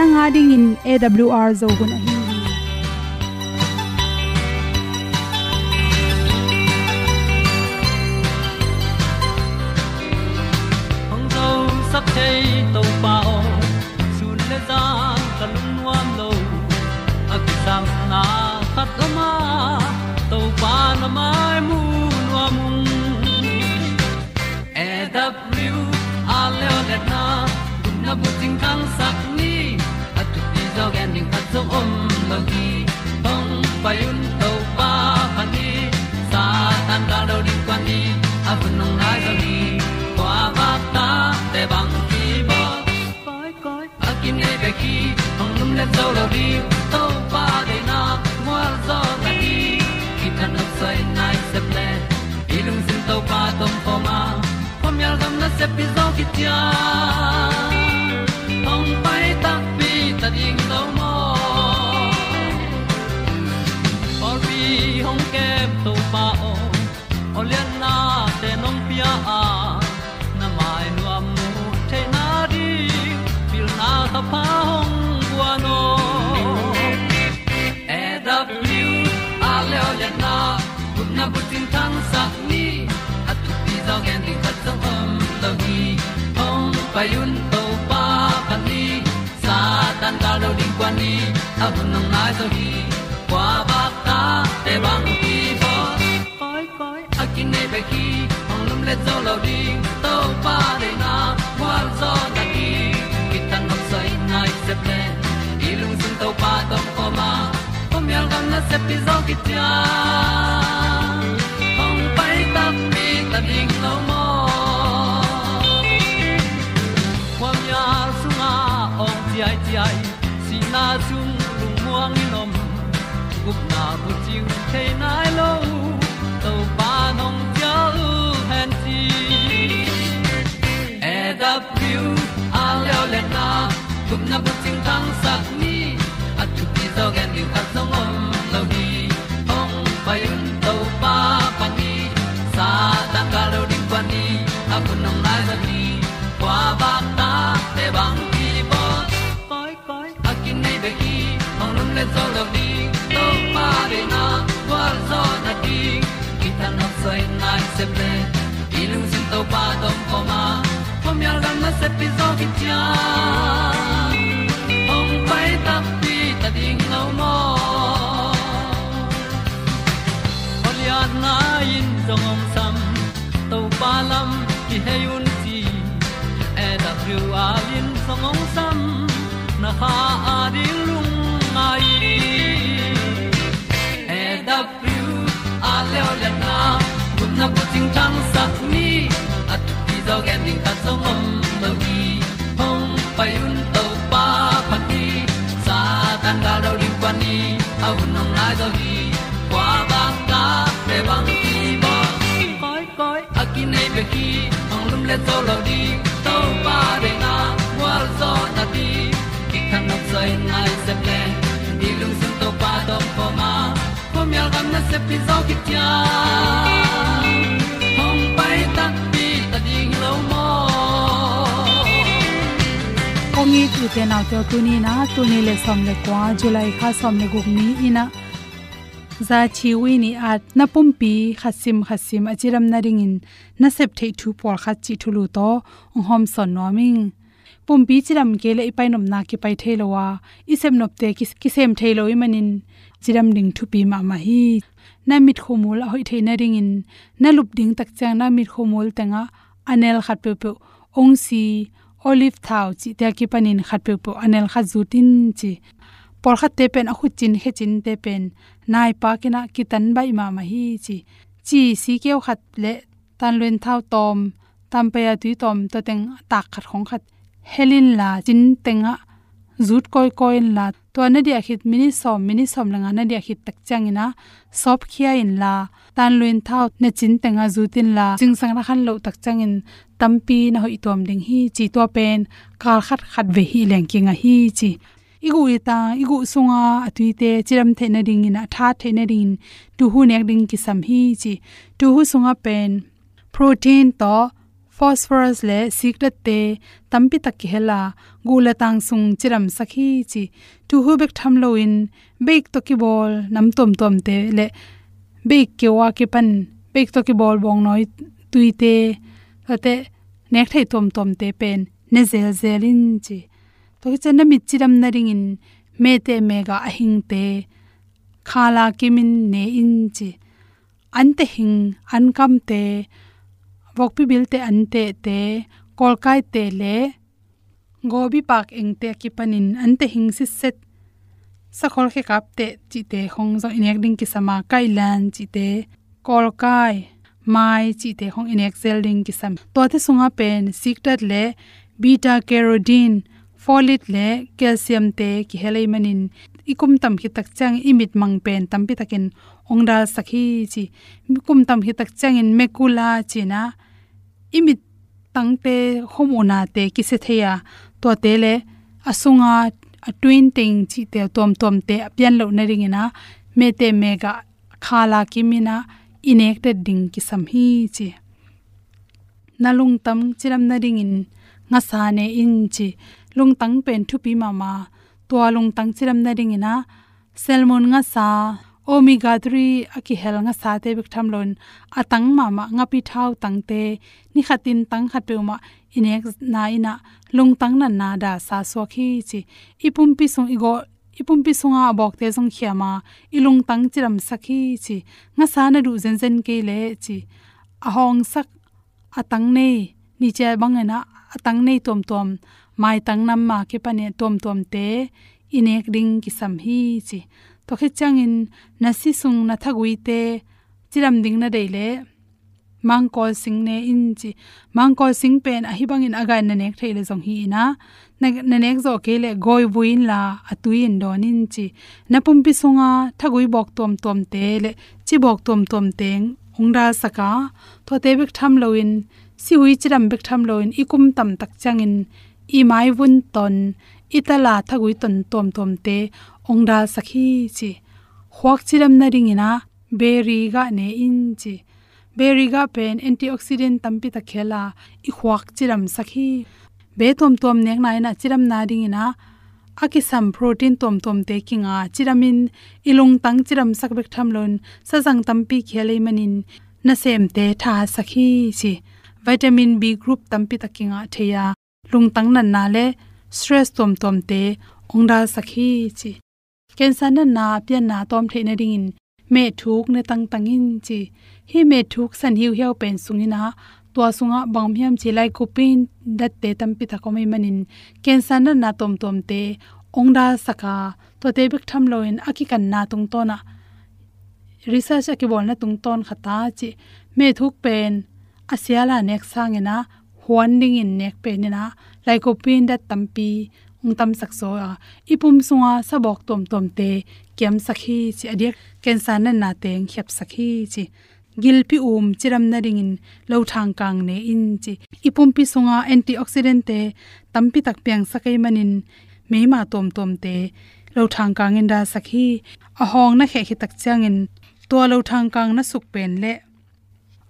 nanga ding in awr zo gun ahi hong zo sak chei to pao sun le za kan nuam lo a ki sam na khat o ma to pa na mai mu nuam e da pru a le le na gun na bu ting kan sak zo om lo gi hong pa yun to pa pa ni sa tan ga do di kwan ni a bu nong lai za ni kwa ba ta te bang ki ba koi koi a kim nei be ki hong lum le zo lo di to pa de na mo zo ta ni ki tan no sai nai se ple ilung sin to pa tom pa ma. Pom yal gam na se pi zo ki tia hong na bu tin tan sa ni. At tu pi zo en di khat song om lo gi hong pa yun to pa pan ni. Sa tan da lo ding kwan ni. A bu nang mai zo hi kwa ba ta te bang ki bo koi koi a kin nei be ki ong lum le zo lo ding to pa de na kwa zo na ki ki tan nok sai nai se ple ilung sun to pa tom ko ma. Ko mi al gan na se pi zo ki tia ong chiu the nai lo to pa nong pia u han ti e da pru a leo le na na se ple i lung sin to pa tom poma pom yal gam na se pi zo ki tia ong pai ta pi ta ding lo mo ol ya na in zong om sam to pa lam ki hay un ti e da thru a lin song om sam na ha a di lu na bu ting tang sat ni at ti zo gen ding ta song mom lo gi hong pai un to pa pa ti sa tan ga do ri pa ni. Au nong lai do gi kwa ba ta pe bang ti bo koi koi a ki nei be ki hong lum le to lo di to pa de na wa zo na ti. Ki kan nok sai nai se ple ni lung sun to pa do po ma. Po mi al gam na se pi zo ki tia kongi tu te naw te tu ni na tu ni le som le kwa july kha som le gup ni ina za chi wi ni at na pumpi khasim khasim achiram na ringin na sep thei thu por kha chi thulu to hom son noming pum pi chiram ke le ipai nom na ki pai thelowa isem nop te ki sem thelo i manin chiram ding thu pi ma ma hi. Na mit khomul hoi theina ring in na lup ding tak chang na mit khomul tenga anel khat pe pe, ong si olive thau, chi te ki panin khat pe po anel khat zutin chi. Por khat te pen a khu chin he chin te pen. Nai pa kina ki tan bai ma ma hi chi. Chi si keu khat le tan luen thau tom, tam pe a tui tom to teng tak khat khong khat. Helin la chin tenga zut koi koi la. To na dia khit mini som mini som langa na dia khit tak changina sop khia in la. Tan luin thau na chin tenga zutin la. Ching sang na khan lo tak changin tampi na hoi tom ding hi chi to pen. Kal khat khat ve hi leng kinga hi chi. Igu ita, igu sunga atuite chiram theina ding ina, tha theina ding tu hu nek ding ki sam hi chi. Tu hu sunga pen. Protein to phosphorus le secret te tampi tak ki hela gula tang sung chiram sakhi chi tu hu bek tham lo in bek to ki bol nam tom tom te le bek ke wa ke pan bek to ki bol bong noi tuite ate nek thai tom tom te pen ne zel zel in chi to ki chen na mit chiram na ring in me te mega ahing te khala kimin ne in chi an te hing an kam te vok pi bil te an te te kolkai te le gobi pak eng te ki panin an te hing si set. Sa khol khe kap te, chi te khong zo inek ding ki sama kai lan, chi te kolkai mai, chi te khong inek sel ding ki sam. To te sunga pen siktat le, beta carotene, folate le, calcium te ki helai manin. Ikum tam hi tak chang imit mang pen, tam pi takin ongdal sakhi chi. Ikum tam hi tak chang in mekula china imit tangte homona te kise theya to te le asunga a twin ting chi te tom tom te pian lo na ring ina, me te mega khala kimina, inek te ding ki sam hi chi. Nalung tam chiram na ring in nga sa ne in chi. Lung tang pen thu pi mama to lung tang chiram na ring ina, salmon nga sa omega 3 aki hel nga sa te bik tham lon atang ma ma nga pi thau tang te, ni khatin tang khat pe ma inek na ina lung tang na na da sa so khi chi. Ipum pi sung igo, ipum pi sunga bok te song khiama ilung tang chiram sakhi chi. Nga sa na ru zen zen ke le chi. Ahong sak, atang nei, ni che bangena atang nei tom tom. Mai tang nam ma ke pane tom tom te, inek ding ki sam hi chi to khe changin nasi sung na thagui te chiram ding na mang co sing ne in chi mangkol sing pen a hibang in aga na nek theile jong hi na na nek zo ke le goi buin la atui in don in chi na pum pi sunga thagui bok tom tom te le chi bok tom tom teng ongda saka to te bek tham loin si hui chiram bek tham loin ikum tam tak changin i mai vun ton itala thagui ton tom tom te ongda sakhi chi. Huak chiram na ringina berry ga ne in chi. Berry ga pen antioxidant tampi ta khela i huak chiram sakhi. Be tom tom nek na ina chiram na ringina aki sam protein tom tom te kinga chiramin ilung tang chiram sakbek thamlon sajang tampi khelei manin na sem te tha sakhi chi. Vitamin b group tampi takinga theya lungtang nan na le stress tom tom te ongda sakhi chi. Cancer na na pian na tom the na ring in me thuk ne tang tang in chi. Hi me thuk san hiu hiu pen sungina tua sunga bang hiam chi lai ko pin dat te tam pi ta ko mai manin cancer na na tom tom te ongda saka to te bik tham loin aki kan na tung to na research aki bol na tung ton khata chi. Me thuk pen asiala nek sangena huan ding in nek pe ni na, lai ko pin dat tampi ung tam sak so a ah. ipum sunga sabok tom tom te, kem sakhi chi adiak cancer na na teng khep sakhi chi. Gilpi um chiram na ring in, lo thang kang ne in chi. Ipum pi sunga, antioxidant te tampi tak piang sakai manin meima tom tom te, lo thang kang in da sakhi a hong na khe khi tak changin to lo thang kang na suk pen le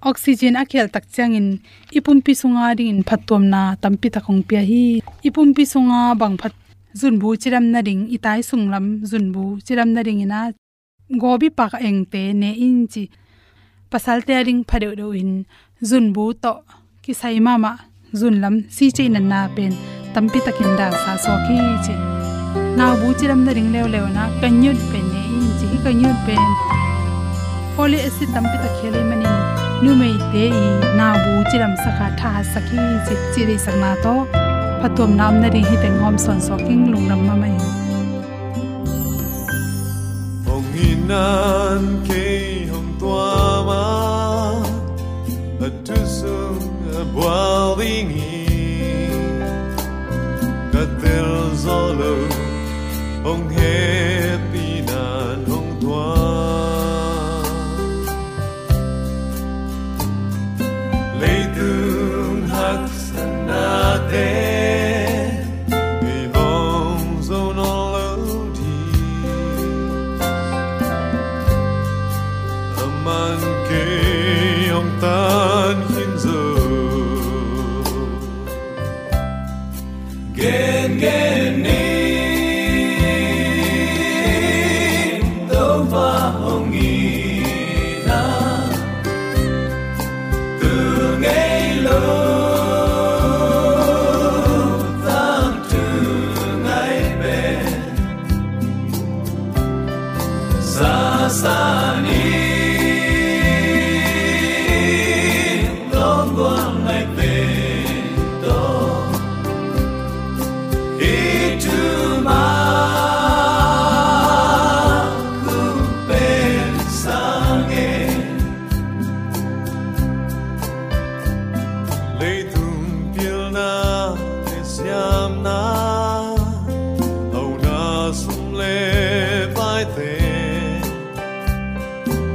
oxygen a khel tak changin ipumpi sunga ding in phatom na tampi ta khong pia hi. Ipum pi sunga bang phat zun bu chiram na ding itai sunglam zun bu chiram na ring ina. Gobi pak eng te ne in chi pasal te ring phare do in zun bu to ki sai ma ma zun lam si che na na pen tampi takin da sa so ki che na bu chiram na ring lew lew na kanyut pen ne in chi kanyut pen. Folic acid tampi ta khele นุไม่เตอีนาบูจิรัมสกาทาสกฮีจิจิริสนาโตพตวมน้ำนาดีให้แตงหอมสอนสอกิ้งลงนำมาใหม่หงอินานเคยหงตัวมาทุสุบัววิงีกัดเตลโซลองเฮ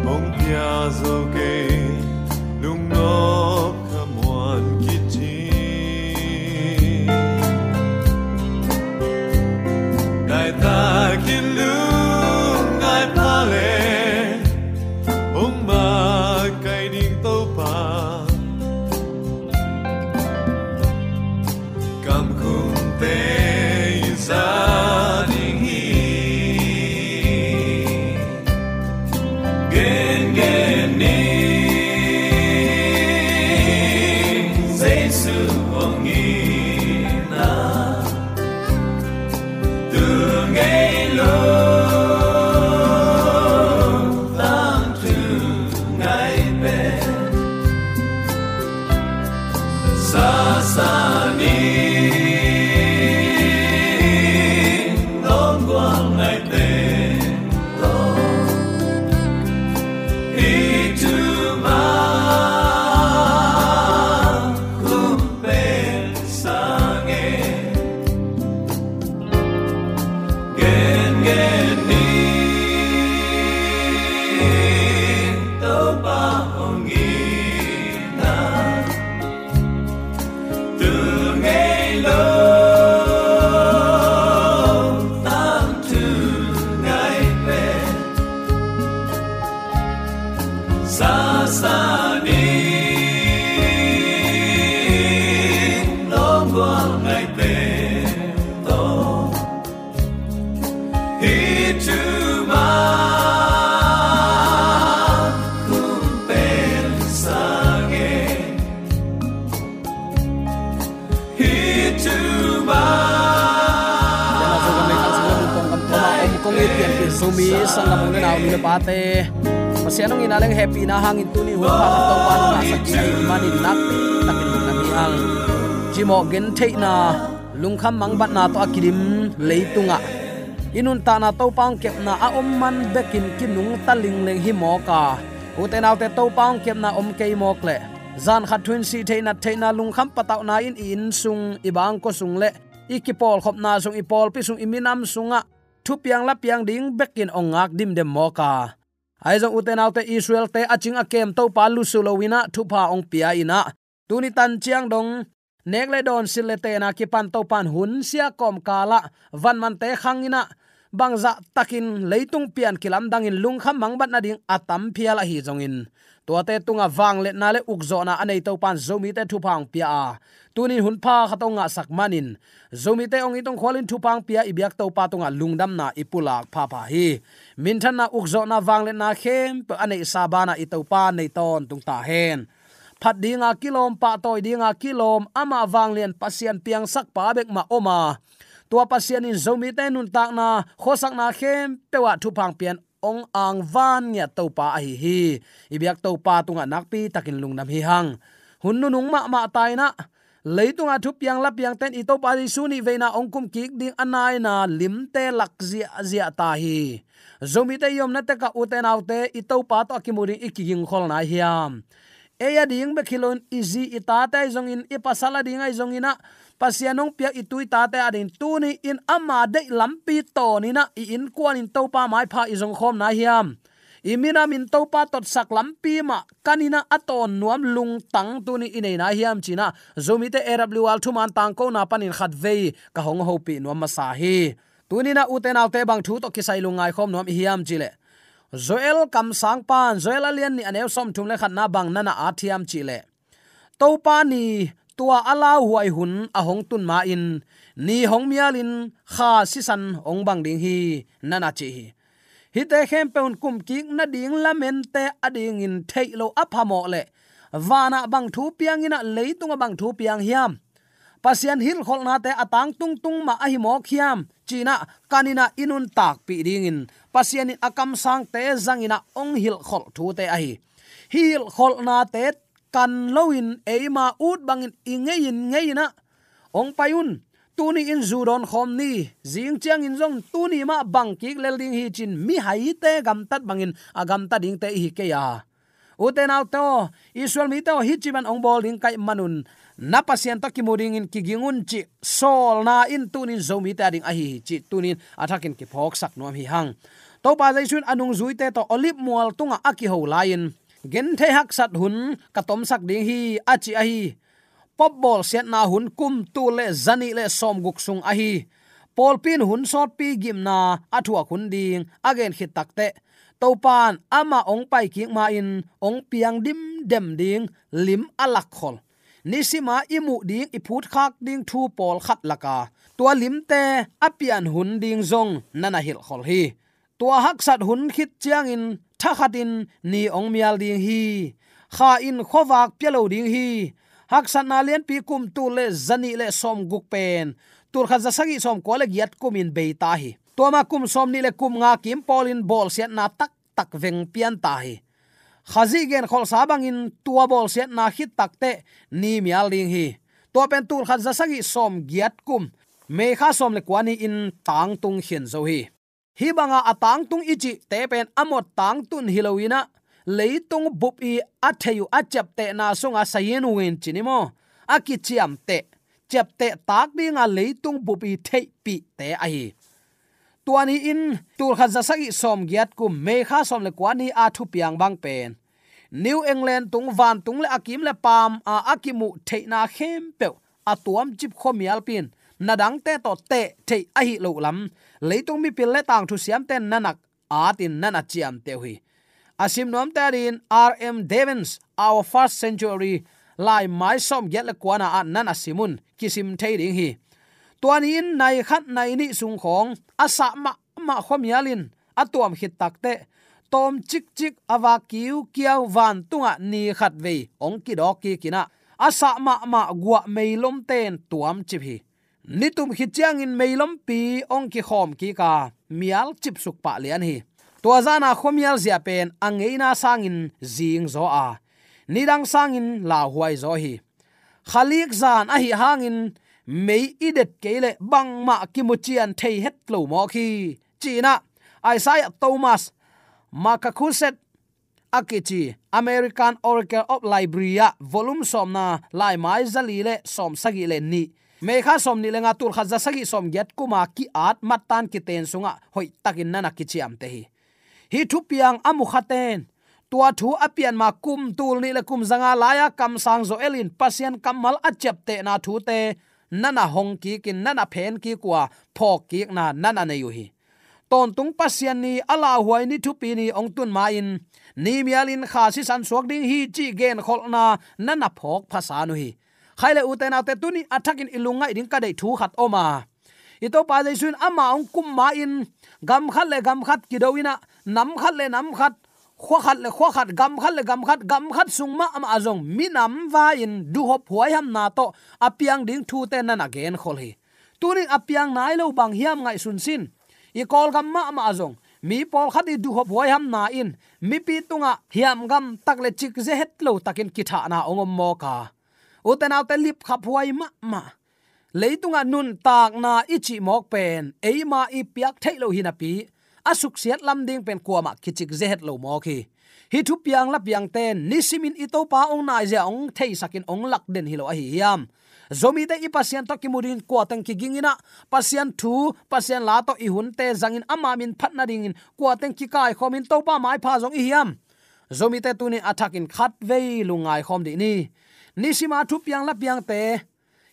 mong pia zo ke lung no so mi sang lam ne naw ni pa te pasianong ina leng happy na hangin tu ni hu pa ka to pa na sa ki mani nak takin na mi ang jimo gen thei na lungkham mang bat na to akirim leitunga inun ta na to pang kep na a om man bekin kinung taling leng hi mo ka. Uten autte to pang kep na om kei mok le zan khat thun si theina theina lungkham pataw na in in sung ibang ko sung le. Ikipol khop na sung ipol pi sung iminam sunga thu piang la piang ding bekin ongak dim dem moka. Aizong ai uten autte israel te aching akem to pa lu sulowina thu pa ong pia ina. Tuni tan chiang dong nek le don sil le te na ki pan to pan hun sia kom kala, van man te khangina bangza takin leitung pian kilam dangin lung kham mang bat na ding atam phiala hi jongin to te tunga wang le na le ukzo na anei to pan zomi te thu phang pia a. Tunin hun pha khatonga sak manin. Zomi te ong itong kholin thu pang pia ibyak to pa tunga lungdam na ipulak pha pha hi. Min than na ukzo na wang le na khem pa anei sabana itau pa nei ton tung ta hen. Phat dinga kilom, pa toy dinga kilom, ama wanglian pasian piang sak pa bek ma oma tua pasian in zomi te nun tak na khosak na khem, pewa thu phang pian ong ang van nya to pa hi hi. Ibyak to pa tunga nakpi takin lungnam hi hang. Hun nu nung ma ma tai na leitunga thu piang la piang ten i to pa ri suni veina ong kum kik ding anai na lim te lak zia zia ta hi. Zomi te yom na te ka uten autte i to pa to akimuri ikiging khol na hiam eya ding be khilon easy itate zong in e ipasala ding ai zong ina. Pasianong piak itui tate adin tuni in ama de lampi to ni na, i in kwan in topa mai pha i khom na hiam. Imina min topa tot sak lampi ma, kanina aton nuam lung tang tuni ine na hiam china. Zomi te erab thu man tang ko na panin khat ve ka hong ho pi nuam ma sa hi. Tunina uten alte bang thu to kisai lungai khom nuam hiam chile zoel kam sang pan zoel alian ni anew som thum le khat na bang nana athiam chile to pa ni, tua ala huai hun a hong tun ma in. Ni hong mialin kha si san ong bang ding hi nana chi hi. Hi te khem peun kum ki na ding la men te ading in thei lo aphamo le. Wana bang thu piang ina leitung bang thu piang hiam. Pasian hil khol na te atang tung tung ma a hi mo khiam china kanina inun tak pi ding in pasian in akam sang te zangina ong hil khol thu te ahi. Hil khol na te kan loin eima ut bangin ingein ngeina. Ong payun, tuni in zuron khom ni. Jing chiang in zong tuni ma bang ki lelding hi chin mi hai te gam tat bangin agam ta ding te hi ke ya. Uten auto to mi to hi chiban ong bol ding kai manun na pasien to kimuring in kigingun chi sol na in tunin zomi ta ding ahi chi tunin athakin ki phok sak nom hi hang. To pa jaisun anung zuite to olip mual tunga aki ho lain. Gen the hak sat hun ka tom sak ding hi achi ahi. Hi pop ball set na hun kum tu le zani le som guk sung ahi. Hi pol pin hun sot pi gim na athua khun ding again khit takte topan ama ong pai ki ma in, ong piang dim dem ding, lim alak khol nisima imu ding iput khak ding thu pol khat laka. Tua limte apian hun ding zong, nana hil khol hi. Tua hak sat hun khit chiang in, tha khatin ni ong mial ding hi. Kha in khowak pelo ding hi. Hak san na len pi kum tu le zani le som guk pen. Tur kha zasagi som ko le giat kum in beita hi. Toma kum som ni le kum nga kim polin bol siat na tak tak veng pian ta hi khazi gen khol sabang in tua bol set na hit takte ni mial ding hi. To pen tur kha zasagi som giat kum. Me kha som le kwani in tang tung hian zo hi. Hi banga atang tung ichi te pen amot tang tun hilowina leitung bup i atheyu achap te na sunga sayen win chinimo akichiam te. Chap te tak dinga leitung bup i thei pi te ai tuani in, tur kha zasagi som giat kum, me kha som le kwani a thu piang bang pen. New england tung van tung le akim le pam, a akimu theina khem pe atuam chip khomial pin. Nadang te to te te a hi lo lam. Leitung mi pil le tang thu siam ten nanak atin nana chiam te hui. Asim nom tarin rm devens, our first century, lai mai som get le kwana an nana simun, kisim theiring hi tuan in nai khat nai ni sung khong asa ma ma khom yalin atuam hit takte tom chik chik awa kiu kiao van tunga ni khat ve. Ong ki dok ki kina. Asa ma ma gwa meilom ten tuam chip hi. Nitum hi chiang in meilom pi ong ki khom ki ka. Mial chip suk pa lian hi. Tua zana khomial zia pen angeina sangin zing zo a. Nidang sangin la huai zo hi. Khalik zan a hi hangin mei idet kele bang ma kimuchian thei het lo mo khi china isaiah thomas, makakuset akichi american oracle of liberia volume somna lai mai zali le som sagi le ni me kha som ni lenga tur kha za sagi som get kuma ki at matan ki ten sunga hoi takin nana ki chiam te hi. Hi thu piang amu khaten tua thu apian ma kum tul ni le kum zanga laya kam sang zo elin, pasien kamal achep te na thu te nana hong ki kin nana phen ki kwa phok ki na nana ne yu hi ton tung pasian ni ala huai ni thu pi ni ong tun ma in. Ni mialin kha si san suak ding hi chi gen khol na nana phok phasa nu hi. Khaile uten ate tuni athakin ilunga iding ka dei thu khat oma. Ito pa jaisun ama ong kum ma in. Gam khat le gam khat ki doina nam khat le nam khat khwa khat le khwa khat gam khat le gam khat gam khat sung ma am azong. Minam va in du hop huai ham na to. Apiang ding thu te nan again khol hi. Turing apiang nai lo bang hiam ngai sun sin. I kol gam ma am azong. Mi pol khat i du hop huai ham na in. Mi pi tunga hiam gam tak le chik ze het lo takin kitha na ongom mo ka. Uten autte lip khap huai ma ma. Leitunga nun tak na ichi mok pen. Eima i piak thailo hinapi asuk siat lam ding pen kuama kichik zehet lo mo khi hi thu piang la piang ten nisimin ito pa ong na ja ong thei sakin ong lak den hilo a hi hiam zomi te i pasian to kimurin kwa tang ki gingina pasian thu pasian la to i hun te zangin ama min phatna ding in kwa tang ki kai khomin to pa mai pha zong i hiam zomi te tunin attack in khat ve lungai khom di ni nisima thu piang la piang te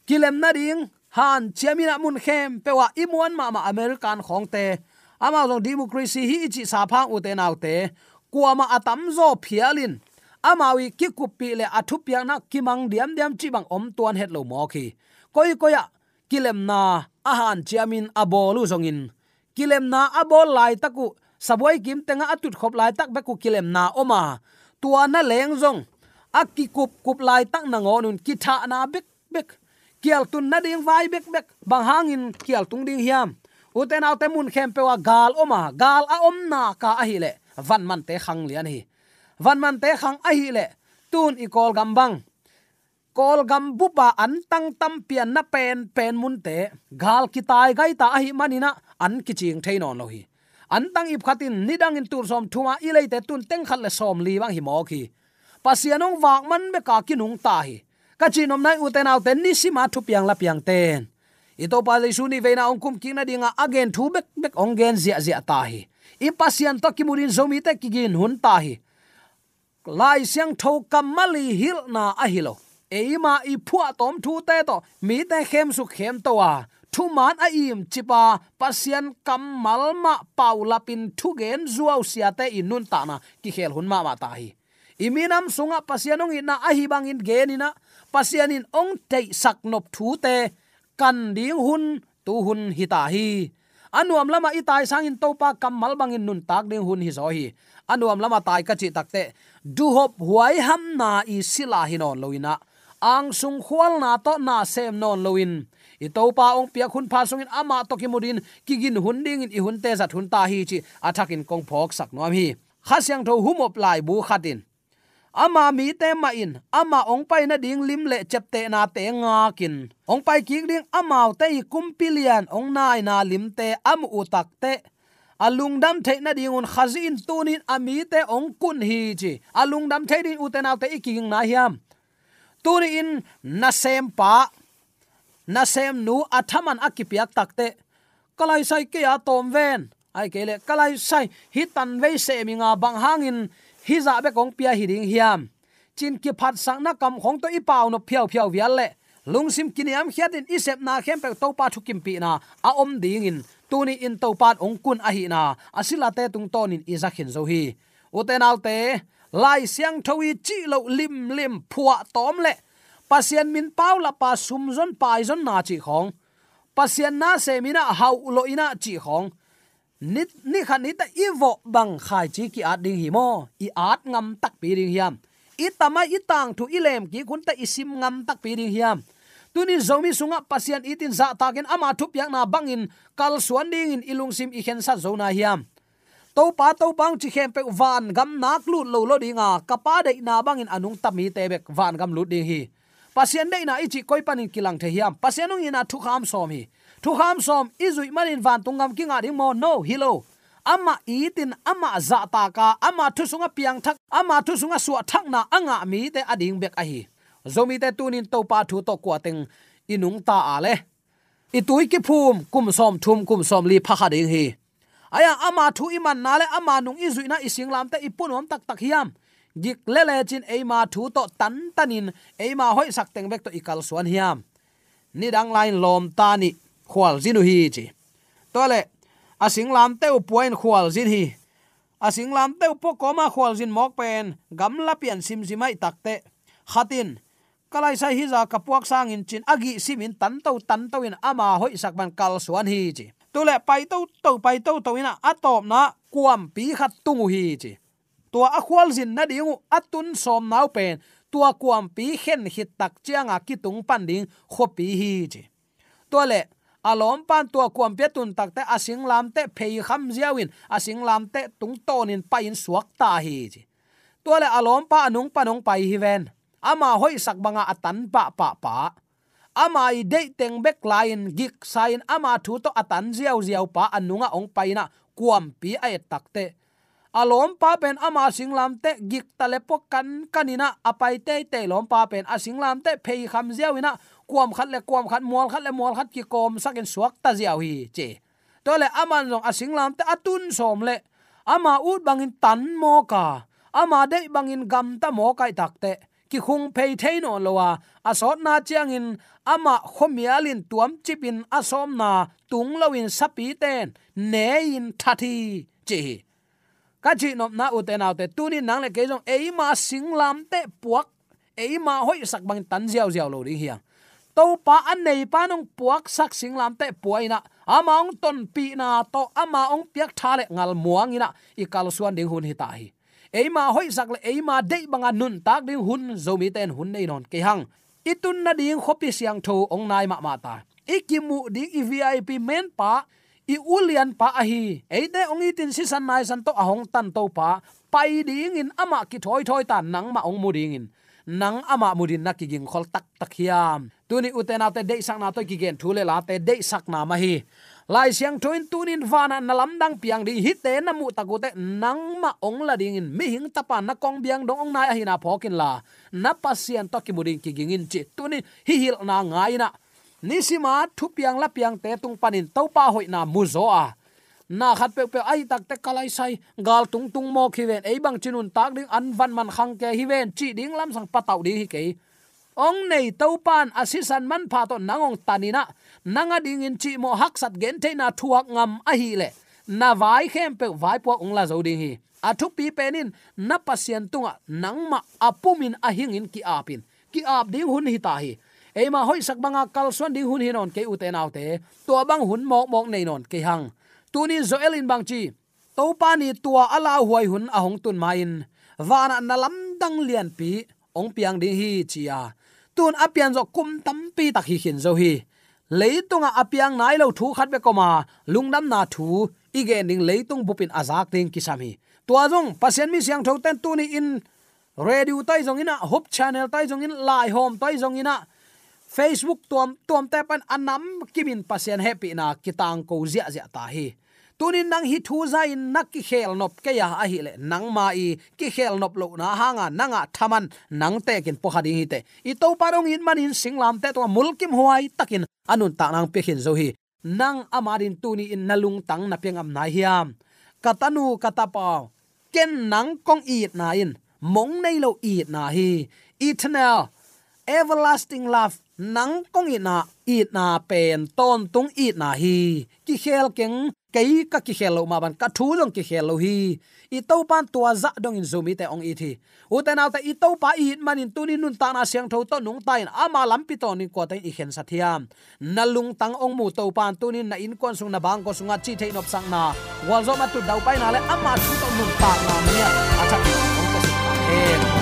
kilem na ding han chiamina mun khem pewa imuan ma ma american khong te ama jong democracy hi chi sa phang u te nau te. Kuama atam zo phialin. Amawi ki kupi le athu piang na kimang diam diam chi bang om tuan het lo mo khi. Koi koya, kilem na ahan chiamin abolu zongin kilem na abol lai taku saboi kim tenga atut khop lai tak beku kilem na oma. Tua na leng zong. Akki kup kup lai tak na ngonun ki tha na bek bek. Kial tun na ding vai bek bek. Bang hangin kial tung ding hiam uten autte mun khem pewa gal oma gal a om na ka a hi le. Van man te khang lian hi. Van man te khang a hi le. Tun i kol gam bang. Kol gam bupa an tang tam pian na pen pen mun te. Gal ki tai gai ta a hi manina an ki ching thein on lo hi. An tang ip khatin nidang in tur som thuma i leite tun teng khat le som li wang hi mo khi. Pasianong wak man be ka kinung ta hi. Ka chinom nai uten au ni sima thu piang la piang ten ito pa le suni veina na ongkum king na dinga again thu bek bek ongen zia zia ta hi i pasian to kimurin zomi te kigin hun ta hi lai siang tho kamali hil na a hilo eima i phua tom thu te to, mi te khem su khem to wa. Thu man a im chipa pasian kamal ma paulapin thu gen zuaw sia te inun ta na, ki khel hun ma ma ta hi iminam sunga pasianong ina a hi bangin genina pasianin ong te saknop thu te kan ding hun, tu hun hita hi. Anuam lama itai sangin topa kamal bangin nun tak ding hun hi zo hi. Anuam lama tai ka chi takte du hop huai ham na i sila hinon loina ang sung khwal na to na sem non loin i topa ong pia khun pha sungin ama to ki mudin, ki gin hun ding in, i hun te zat hun ta hi chi. Athakin kong phok sak nom hi. Khasyang tho humop lai bu khatin ama mi te ma in. Ama ong pai na ding lim le chep te na te nga kin. Ong pai ki ding ama te kum pilian ong nai na lim te am u tak te. Alung dam the na ding un khazin tunin ami te ong kun hi chi. Alung dam the din u te na te iking na hiam. Tuni in na sem pa. Na sem nu athaman akipiak takte kalai sai ke ya tom ven. Ai kele kalai sai hitan ve se mi nga bang hangin hi za be kong pia hi ding hiam. Chin ki phat sang na kam khong to i pau no phiao phiao vial le. Lungsim kiniam hiatin isep na khem pe to pa thukim pi na. A om ding in. Tuni in to pat ong kun a hi na. Asila te tung ton in izakhin zo hi. Uten alte lai siang thawi chi lo lim lim phua tom le. Pasien min pau la pa sum zon pai zon na chi khong. Pasien na se mina hau lo ina chi khong nit ni khan ita ivo bang khai chi ki at ding hi mo i at ngam tak pi ding hiam. I tama i tang thu ilem ki kun ta isim ngam tak pi ding hiam. Tuni zomi sunga pasian itin za takin ama thup yak na bangin kal suan ding in ilung sim i khen sa zona hiam. To pa to bang chi khem pe van gam nak lut lo lo dinga kapa de na bangin anung tami te bek van gam lut ding hi. Pasien de na ichi koi panin kilang the hiam. Pasianung ina thu kham som hi thu ham som izui manin van tungam kinga ding mo no hilo ama itin ama za ta ka ama thu sunga piang thak ama thu sunga su thak na anga mi te ading bek a hi zomi te tunin to pa thu to kwa teng inung ta ale itui ki phum kum som thum kum som li pha ding hi aya ama thu iman na le ama nung izui na ising lam te ipunom tak tak hiam. Gik lele chin eima thu to tan tanin eima hoi sak teng bek to ikal suan hiam. Ni dang line lom ta ni khwal zin hi chi. Tole asing lam teu puain khwal zin hi. Asing lam teu po koma khwal zin mok pen, gam la pian sim simai takte khatin, kalai sai hi za kapuak sang in chin agi simin tan to tan to in ama hoi sak ban kal suan hi chi. Tule pai to to pai to to ina atop na kuam pi khat tungu hi chi. Tua akhwal zin na dingu atun som nau pen, tua kuam pi khen hit tak chianga ki tung pan khopi hi chi. To alom pan tua kuam pe tun tak te asing lam te phei kham ziawin asing lam te tung tonin pain suak ta hi chi. Tua le alom pa anung panong pai hi ven. Ama hoi sak banga atan pa pa pa. Ama i de teng bek lain gik sain ama thu to atan ziaw ziaw pa anunga ong paina kuam pi ai takte alom pa pen ama singlam te gik tale po kan kanina apai te te lom pa pen asinglam te phei kham ziawina kuam khat le kuam khat mol khat le mol khat ki kom sakin suak ta ziaw hi, che. To le aman jong asinglam te atun som le. Ama ut bangin tan mo ka. Ama de bangin gam ta mo kai takte ki khung phei thein on lowa asot na chiang in ama khomialin tuam chipin asom na tung lawin sapi ten ne in thathi che ka chi nop na uten autte tuni nang le ke jong ei ma singlam te puak. Ei ma hoi sak bang tan ziaw ziaw lo ri hiang to pa an nei pa nong puak sak singlam te puaina. Ama ong ton pi na to ama ong piak thale ngal muang ina i kal suan ding hun hi ta hi eima hoi sak le eima de banga nun tak ding hun zomi ten hun nei non ke hang. Itun na ding khopi siang tho ong nai ma ma ta. Ikimu ding i vip men pa i ulian pa ahi, eite ong itin si san nai san to ahong tan to pa. Pai ding in ama ki thoi thoi tan nang ma ong mu ding in nang ama mudin na ki khol tak tak hiam. Tuni utena te de sak na to kigen thule la te de sak na ma hi. Lai siang thoin tunin vana na lamdang piang di hite na mu takute nang ma ong la ding in. Mi hing tapa na kong biang dong ong na hi na phokin la. Na pasian to ki mudin kiging in chi. Tuni hi hil na ngai na. Nisima thu piang la piang te tung panin topa hoi na mu zo a na khat pe pe ai tak te kalai sai, gal tung tung mo khi ven, ei bang chinun tak ding an van man khang ke hi ven, chi ding lam sang patau di hi ke. Ong nei to pan asisan man pha to nangong tanina nanga ding in chi mo hak sat gen te na thuak ngam a hi le. Na vai khem pe vai po ong la zo ding hi. A thu pi penin na pasien tunga nangma apumin a hingin ki apin ki ap ding hun hi ta hi. Ema hoi sak banga kal swan ding hun hi non ke u te te. To bang hun mok mok nei non ke hang tuni zo in bang chi. To pa ni tua ala huai hun a hong tun main wana na lam dang lian pi, ong piang ding hi chia. Tun apian zo kum tam pi tak hi hin zo hi. Leitunga apiang nai lo thu khat be koma. Lungdam na thu, ige ning leitung bupin azak ding kisami tua jong pasien mi siang tho ten tuni in. Radio tai jong ina hop channel tai jong in, lai home tai jong ina facebook tuam tuam te pan anam, kimin pasien happy na kitang ko zia zia ta hi. Tunin nang hi thu za in nak ki khel nop ke ya, a hi le nang ma i, ki khel nop lo na hanga nanga thaman, nang te kin po khading hi te. I to parong in man in singlam te to mulkim huai takin, anun ta nang pe hin zo hi. Nang amarin tuni in nalung tang na pengam na hiam. Katanu katapa, ken nang kong i na in, mong nei lo i na hi. Eternal everlasting love nang kong ina na na pen ton tung i na hi ki khel keng kei ka ki khelo ma ban ka thu long ki khelo hi i to pan tua za dong in zumi te ong i thi u te naw te i to pa i man in tuni nun ta na siang tho to nung tain ama lam pi to ni ko te i khen sa thiam na lung tang ong mu to pan tuni na in kon sung na bang ko sunga chi thein op sang na wal zo ma tu dau pai na le ama thu to nun ta na nia acha ong ko sa